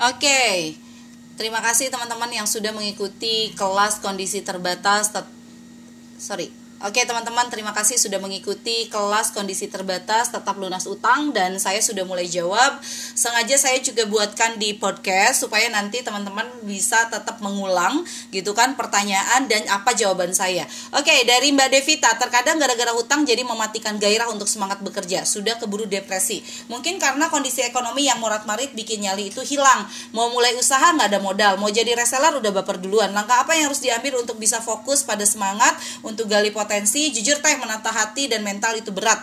Oke, terima kasih teman-teman yang sudah mengikuti kelas kondisi terbatas. Sorry, Oke teman-teman terima kasih sudah mengikuti kelas kondisi terbatas tetap lunas utang dan saya sudah mulai jawab. Sengaja saya juga buatkan di podcast supaya nanti teman-teman bisa tetap mengulang gitu kan pertanyaan dan apa jawaban saya. Oke dari Mbak Devita terkadang gara-gara hutang jadi mematikan gairah untuk semangat bekerja. Sudah keburu depresi. Mungkin karena kondisi ekonomi yang morat-marit bikin nyali itu hilang. Mau mulai usaha nggak ada modal. Mau jadi reseller udah baper duluan. Langkah apa yang harus diambil untuk bisa fokus pada semangat untuk gali potensi potensi jujur teh menata hati dan mental itu berat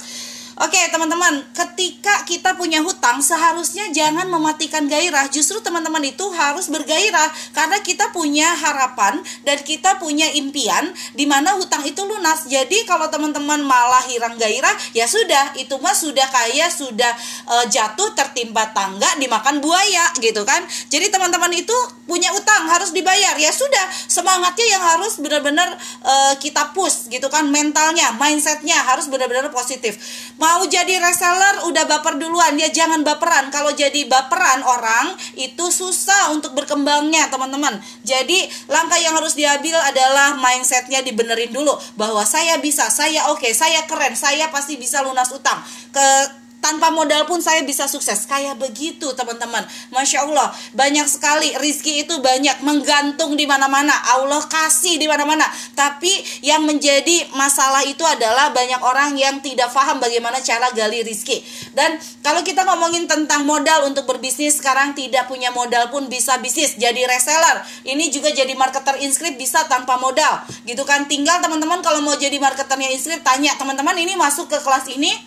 Oke teman-teman, ketika kita punya hutang seharusnya jangan mematikan gairah. Justru teman-teman itu harus bergairah karena kita punya harapan dan kita punya impian di mana hutang itu lunas. Jadi kalau teman-teman malah hilang gairah, ya sudah itu mah sudah kayak sudah e, jatuh tertimpa tangga dimakan buaya gitu kan. Jadi teman-teman itu punya utang harus dibayar. Ya sudah, semangatnya yang harus benar-benar e, kita push gitu kan mentalnya, mindsetnya harus benar-benar positif mau jadi reseller udah baper duluan. Ya jangan baperan. Kalau jadi baperan orang itu susah untuk berkembangnya teman-teman. Jadi langkah yang harus diambil adalah mindsetnya dibenerin dulu. Bahwa saya bisa saya oke okay, saya keren saya pasti bisa lunas utang. Ke tanpa modal pun saya bisa sukses. Kayak begitu teman-teman. Masya Allah banyak sekali. Rizki itu banyak. Menggantung di mana-mana. Allah kasih di mana-mana. Tapi yang menjadi masalah itu adalah banyak orang yang tidak paham bagaimana cara gali rizki. Dan kalau kita ngomongin tentang modal untuk berbisnis sekarang tidak punya modal pun bisa bisnis. Jadi reseller. Ini juga jadi marketer inskrip bisa tanpa modal. Gitu kan? Tinggal teman-teman kalau mau jadi marketernya inskrip tanya teman-teman ini masuk ke kelas ini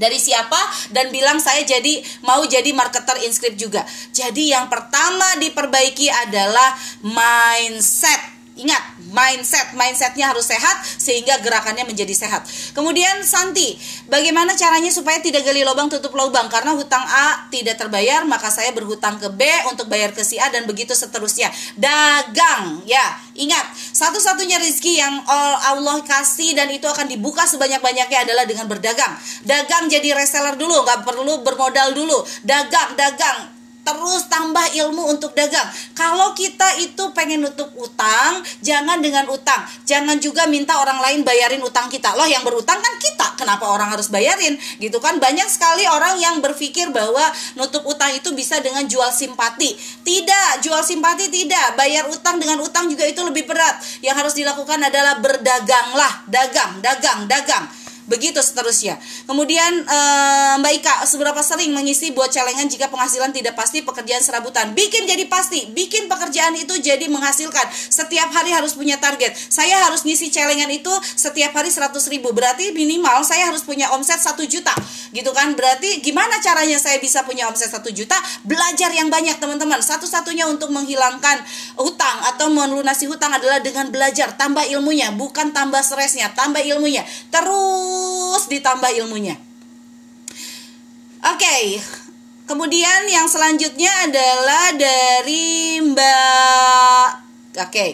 dari siapa dan bilang saya jadi mau jadi marketer inskrip juga. Jadi yang pertama diperbaiki adalah mindset. Ingat, mindset mindsetnya harus sehat sehingga gerakannya menjadi sehat. Kemudian Santi bagaimana caranya supaya tidak gali lubang tutup lubang? Karena hutang A tidak terbayar maka saya berhutang ke B untuk bayar ke si A dan begitu seterusnya. Dagang ya. Ingat satu-satunya rezeki yang Allah kasih dan itu akan dibuka sebanyak-banyaknya adalah dengan berdagang. Dagang jadi reseller dulu nggak perlu bermodal dulu. Dagang dagang terus tambah ilmu untuk dagang. Kalau kita itu pengen nutup utang, jangan dengan utang. Jangan juga minta orang lain bayarin utang kita. Loh yang berutang kan kita. Kenapa orang harus bayarin? Gitu kan banyak sekali orang yang berpikir bahwa nutup utang itu bisa dengan jual simpati. Tidak, jual simpati tidak. Bayar utang dengan utang juga itu lebih berat. Yang harus dilakukan adalah berdaganglah, dagang, dagang, dagang begitu seterusnya. Kemudian uh, Mbak Ika, seberapa sering mengisi buat celengan jika penghasilan tidak pasti pekerjaan serabutan? Bikin jadi pasti, bikin pekerjaan itu jadi menghasilkan. Setiap hari harus punya target. Saya harus ngisi celengan itu setiap hari 100 ribu. Berarti minimal saya harus punya omset 1 juta. Gitu kan? Berarti gimana caranya saya bisa punya omset 1 juta? Belajar yang banyak teman-teman. Satu-satunya untuk menghilangkan hutang atau melunasi hutang adalah dengan belajar. Tambah ilmunya, bukan tambah stresnya. Tambah ilmunya. Terus ditambah ilmunya. Oke, okay. kemudian yang selanjutnya adalah dari Mbak. Oke. Okay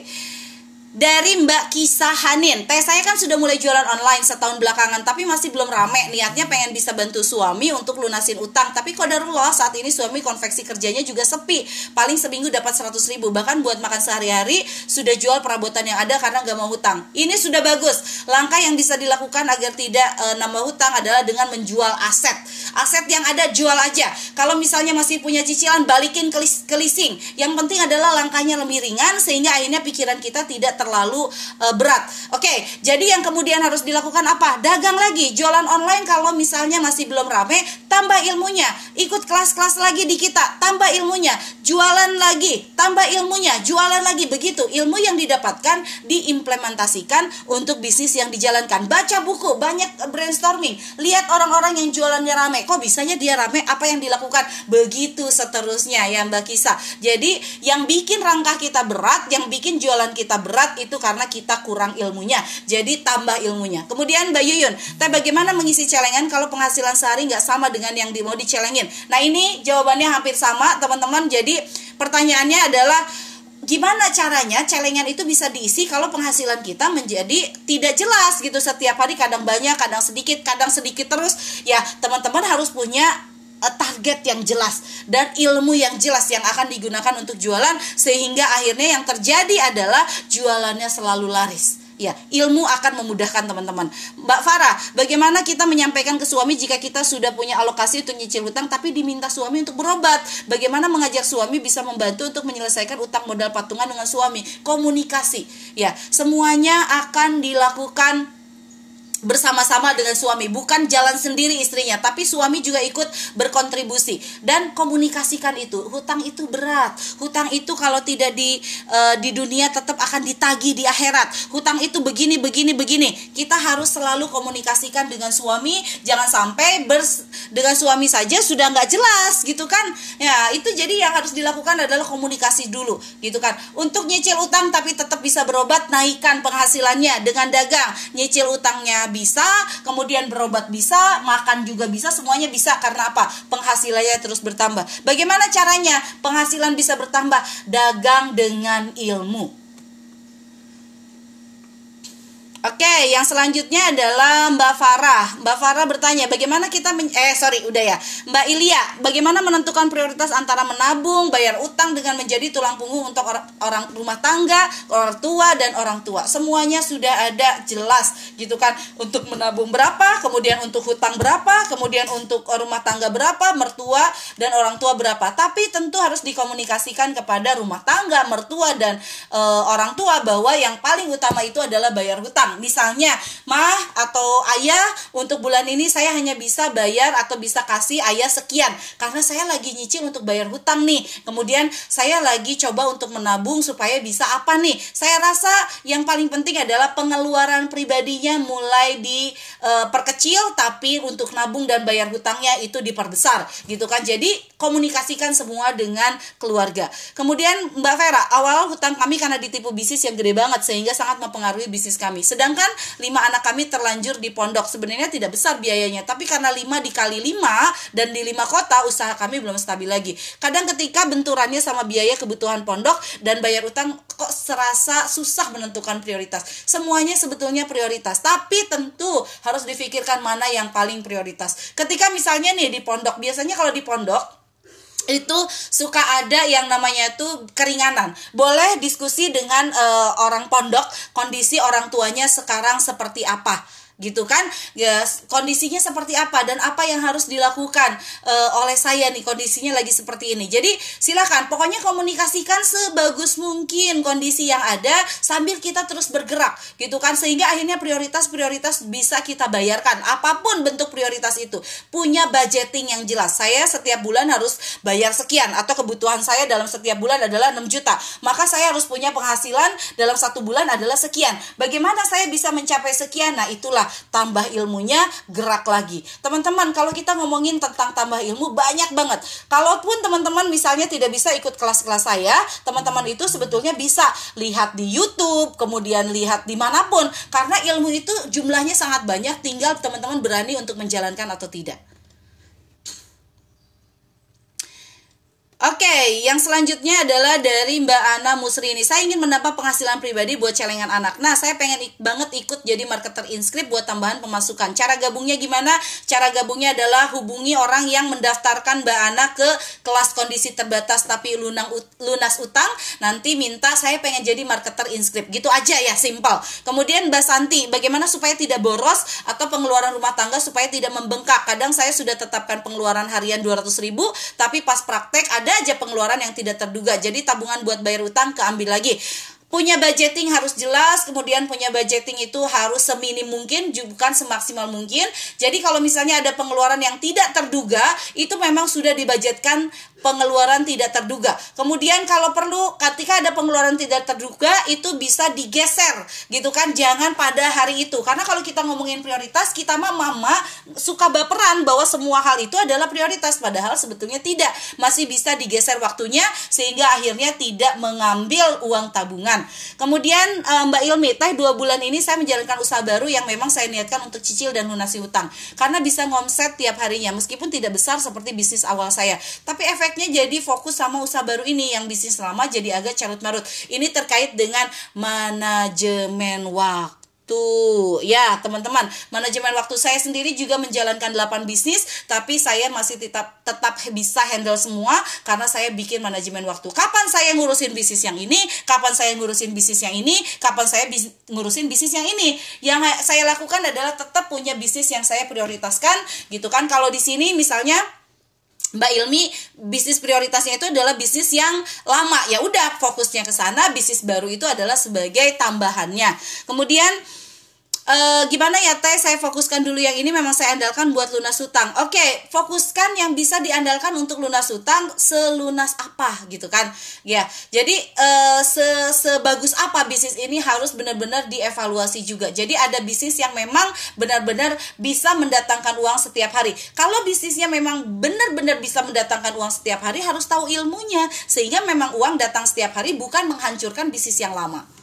dari Mbak Kisah Hanin. Teh saya kan sudah mulai jualan online setahun belakangan, tapi masih belum rame. Niatnya pengen bisa bantu suami untuk lunasin utang, tapi kodarullah saat ini suami konveksi kerjanya juga sepi. Paling seminggu dapat 100 ribu, bahkan buat makan sehari-hari sudah jual perabotan yang ada karena nggak mau hutang. Ini sudah bagus. Langkah yang bisa dilakukan agar tidak e, nambah hutang adalah dengan menjual aset. Aset yang ada jual aja. Kalau misalnya masih punya cicilan, balikin ke, ke leasing. Yang penting adalah langkahnya lebih ringan sehingga akhirnya pikiran kita tidak ter terlalu uh, berat. Oke, okay, jadi yang kemudian harus dilakukan apa? Dagang lagi, jualan online kalau misalnya masih belum rame, tambah ilmunya. Ikut kelas-kelas lagi di kita, tambah ilmunya. Jualan lagi, tambah ilmunya. Jualan lagi begitu. Ilmu yang didapatkan diimplementasikan untuk bisnis yang dijalankan. Baca buku, banyak brainstorming. Lihat orang-orang yang jualannya rame. Kok bisanya dia rame? Apa yang dilakukan? Begitu seterusnya ya Mbak Kisa. Jadi yang bikin rangka kita berat, yang bikin jualan kita berat itu karena kita kurang ilmunya. Jadi tambah ilmunya. Kemudian Mbak Yuyun, tapi bagaimana mengisi celengan kalau penghasilan sehari nggak sama dengan yang di, mau dicelengin? Nah ini jawabannya hampir sama teman-teman. Jadi pertanyaannya adalah gimana caranya celengan itu bisa diisi kalau penghasilan kita menjadi tidak jelas gitu setiap hari kadang banyak kadang sedikit kadang sedikit terus ya teman-teman harus punya uh, target yang jelas dan ilmu yang jelas yang akan digunakan untuk jualan sehingga akhirnya yang terjadi adalah jualannya selalu laris. Ya, ilmu akan memudahkan teman-teman. Mbak Farah, bagaimana kita menyampaikan ke suami jika kita sudah punya alokasi untuk nyicil hutang tapi diminta suami untuk berobat? Bagaimana mengajak suami bisa membantu untuk menyelesaikan utang modal patungan dengan suami? Komunikasi. Ya, semuanya akan dilakukan bersama-sama dengan suami, bukan jalan sendiri istrinya, tapi suami juga ikut berkontribusi dan komunikasikan itu. Hutang itu berat. Hutang itu kalau tidak di uh, di dunia tetap akan ditagi di akhirat. Hutang itu begini begini begini. Kita harus selalu komunikasikan dengan suami, jangan sampai bers dengan suami saja sudah nggak jelas gitu kan. Ya, itu jadi yang harus dilakukan adalah komunikasi dulu gitu kan. Untuk nyicil utang tapi tetap bisa berobat, naikkan penghasilannya dengan dagang. Nyicil utangnya bisa, kemudian berobat bisa, makan juga bisa, semuanya bisa karena apa? Penghasilannya terus bertambah. Bagaimana caranya penghasilan bisa bertambah? Dagang dengan ilmu. Oke, yang selanjutnya adalah Mbak Farah. Mbak Farah bertanya, bagaimana kita men eh sorry, udah ya. Mbak Ilya, bagaimana menentukan prioritas antara menabung, bayar utang dengan menjadi tulang punggung untuk orang, orang rumah tangga, orang tua dan orang tua. Semuanya sudah ada jelas gitu kan untuk menabung berapa, kemudian untuk hutang berapa, kemudian untuk rumah tangga berapa, mertua dan orang tua berapa. Tapi tentu harus dikomunikasikan kepada rumah tangga, mertua dan e, orang tua bahwa yang paling utama itu adalah bayar hutang Misalnya, mah atau ayah untuk bulan ini saya hanya bisa bayar atau bisa kasih ayah sekian karena saya lagi nyicil untuk bayar hutang nih. Kemudian saya lagi coba untuk menabung supaya bisa apa nih? Saya rasa yang paling penting adalah pengeluaran pribadinya mulai diperkecil e, tapi untuk nabung dan bayar hutangnya itu diperbesar gitu kan. Jadi komunikasikan semua dengan keluarga. Kemudian Mbak Vera, awal hutang kami karena ditipu bisnis yang gede banget sehingga sangat mempengaruhi bisnis kami. Sedang Sedangkan lima anak kami terlanjur di pondok. Sebenarnya tidak besar biayanya, tapi karena lima dikali lima dan di lima kota usaha kami belum stabil lagi. Kadang ketika benturannya sama biaya kebutuhan pondok dan bayar utang kok serasa susah menentukan prioritas. Semuanya sebetulnya prioritas, tapi tentu harus difikirkan mana yang paling prioritas. Ketika misalnya nih di pondok, biasanya kalau di pondok itu suka ada yang namanya tuh keringanan. Boleh diskusi dengan uh, orang pondok kondisi orang tuanya sekarang seperti apa gitu kan? Ya kondisinya seperti apa dan apa yang harus dilakukan uh, oleh saya nih kondisinya lagi seperti ini. Jadi silakan pokoknya komunikasikan sebagus mungkin kondisi yang ada sambil kita terus bergerak gitu kan? Sehingga akhirnya prioritas-prioritas bisa kita bayarkan. Apa pun bentuk prioritas itu punya budgeting yang jelas. Saya setiap bulan harus bayar sekian atau kebutuhan saya dalam setiap bulan adalah 6 juta. Maka saya harus punya penghasilan dalam satu bulan adalah sekian. Bagaimana saya bisa mencapai sekian? Nah itulah tambah ilmunya, gerak lagi. Teman-teman, kalau kita ngomongin tentang tambah ilmu banyak banget. Kalaupun teman-teman misalnya tidak bisa ikut kelas-kelas saya, teman-teman itu sebetulnya bisa lihat di YouTube, kemudian lihat di mana pun. Karena ilmu itu jumlahnya sangat banyak, tinggal teman-teman berani untuk menjalankan atau tidak. Oke, okay, yang selanjutnya adalah dari Mbak Ana Musri ini. Saya ingin mendapat penghasilan pribadi buat celengan anak. Nah, saya pengen ik banget ikut jadi marketer inskrip buat tambahan pemasukan. Cara gabungnya gimana? Cara gabungnya adalah hubungi orang yang mendaftarkan Mbak Ana ke kelas kondisi terbatas tapi lunang lunas utang. Nanti minta saya pengen jadi marketer inskrip. Gitu aja ya, simpel. Kemudian Mbak Santi, bagaimana supaya tidak boros atau pengeluaran rumah tangga supaya tidak membengkak? Kadang saya sudah tetapkan pengeluaran harian 200 ribu, tapi pas praktek ada aja pengeluaran yang tidak terduga. Jadi tabungan buat bayar utang keambil lagi punya budgeting harus jelas, kemudian punya budgeting itu harus seminim mungkin, bukan semaksimal mungkin. Jadi kalau misalnya ada pengeluaran yang tidak terduga, itu memang sudah dibudgetkan pengeluaran tidak terduga. Kemudian kalau perlu ketika ada pengeluaran tidak terduga itu bisa digeser gitu kan jangan pada hari itu. Karena kalau kita ngomongin prioritas kita mah mama suka baperan bahwa semua hal itu adalah prioritas padahal sebetulnya tidak. Masih bisa digeser waktunya sehingga akhirnya tidak mengambil uang tabungan. Kemudian eh, Mbak Ilmi, teh dua bulan ini saya menjalankan usaha baru yang memang saya niatkan untuk cicil dan lunasi hutang. Karena bisa ngomset tiap harinya meskipun tidak besar seperti bisnis awal saya. Tapi efek efeknya jadi fokus sama usaha baru ini yang bisnis lama jadi agak carut marut. Ini terkait dengan manajemen waktu Tuh, ya teman-teman, manajemen waktu saya sendiri juga menjalankan 8 bisnis, tapi saya masih tetap tetap bisa handle semua karena saya bikin manajemen waktu. Kapan saya ngurusin bisnis yang ini, kapan saya ngurusin bisnis yang ini, kapan saya bis, ngurusin bisnis yang ini. Yang saya lakukan adalah tetap punya bisnis yang saya prioritaskan, gitu kan. Kalau di sini misalnya Mbak Ilmi bisnis prioritasnya itu adalah bisnis yang lama. Ya udah fokusnya ke sana bisnis baru itu adalah sebagai tambahannya. Kemudian Uh, gimana ya teh? Saya fokuskan dulu yang ini memang saya andalkan buat lunas hutang. Oke okay, fokuskan yang bisa diandalkan untuk lunas hutang selunas apa gitu kan? Ya jadi uh, se sebagus apa bisnis ini harus benar-benar dievaluasi juga. Jadi ada bisnis yang memang benar-benar bisa mendatangkan uang setiap hari. Kalau bisnisnya memang benar-benar bisa mendatangkan uang setiap hari harus tahu ilmunya. Sehingga memang uang datang setiap hari bukan menghancurkan bisnis yang lama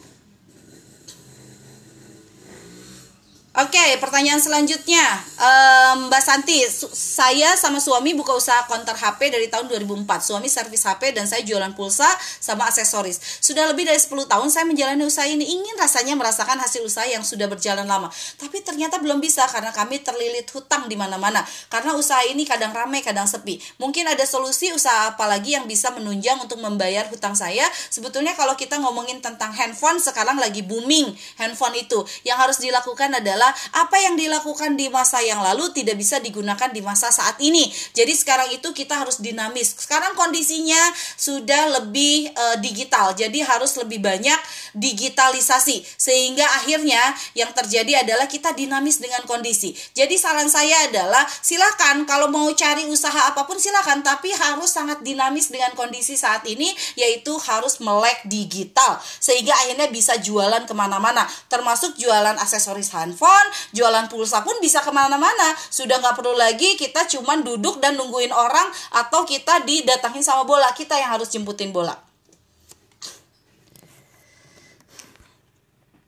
Oke, okay, pertanyaan selanjutnya, um, Mbak Santi, saya sama suami buka usaha konter HP dari tahun 2004. Suami servis HP dan saya jualan pulsa sama aksesoris. Sudah lebih dari 10 tahun saya menjalani usaha ini. Ingin rasanya merasakan hasil usaha yang sudah berjalan lama, tapi ternyata belum bisa karena kami terlilit hutang di mana-mana. Karena usaha ini kadang ramai, kadang sepi. Mungkin ada solusi usaha apa lagi yang bisa menunjang untuk membayar hutang saya? Sebetulnya kalau kita ngomongin tentang handphone sekarang lagi booming handphone itu. Yang harus dilakukan adalah adalah apa yang dilakukan di masa yang lalu tidak bisa digunakan di masa saat ini. Jadi sekarang itu kita harus dinamis. Sekarang kondisinya sudah lebih uh, digital. Jadi harus lebih banyak digitalisasi sehingga akhirnya yang terjadi adalah kita dinamis dengan kondisi. Jadi saran saya adalah silakan kalau mau cari usaha apa pun silakan tapi harus sangat dinamis dengan kondisi saat ini yaitu harus melek digital sehingga akhirnya bisa jualan ke mana-mana termasuk jualan aksesoris handphone telepon, jualan pulsa pun bisa ke mana-mana. Sudah nggak perlu lagi kita cuman duduk dan nungguin orang atau kita didatangin sama bola. Kita yang harus jemputin bola.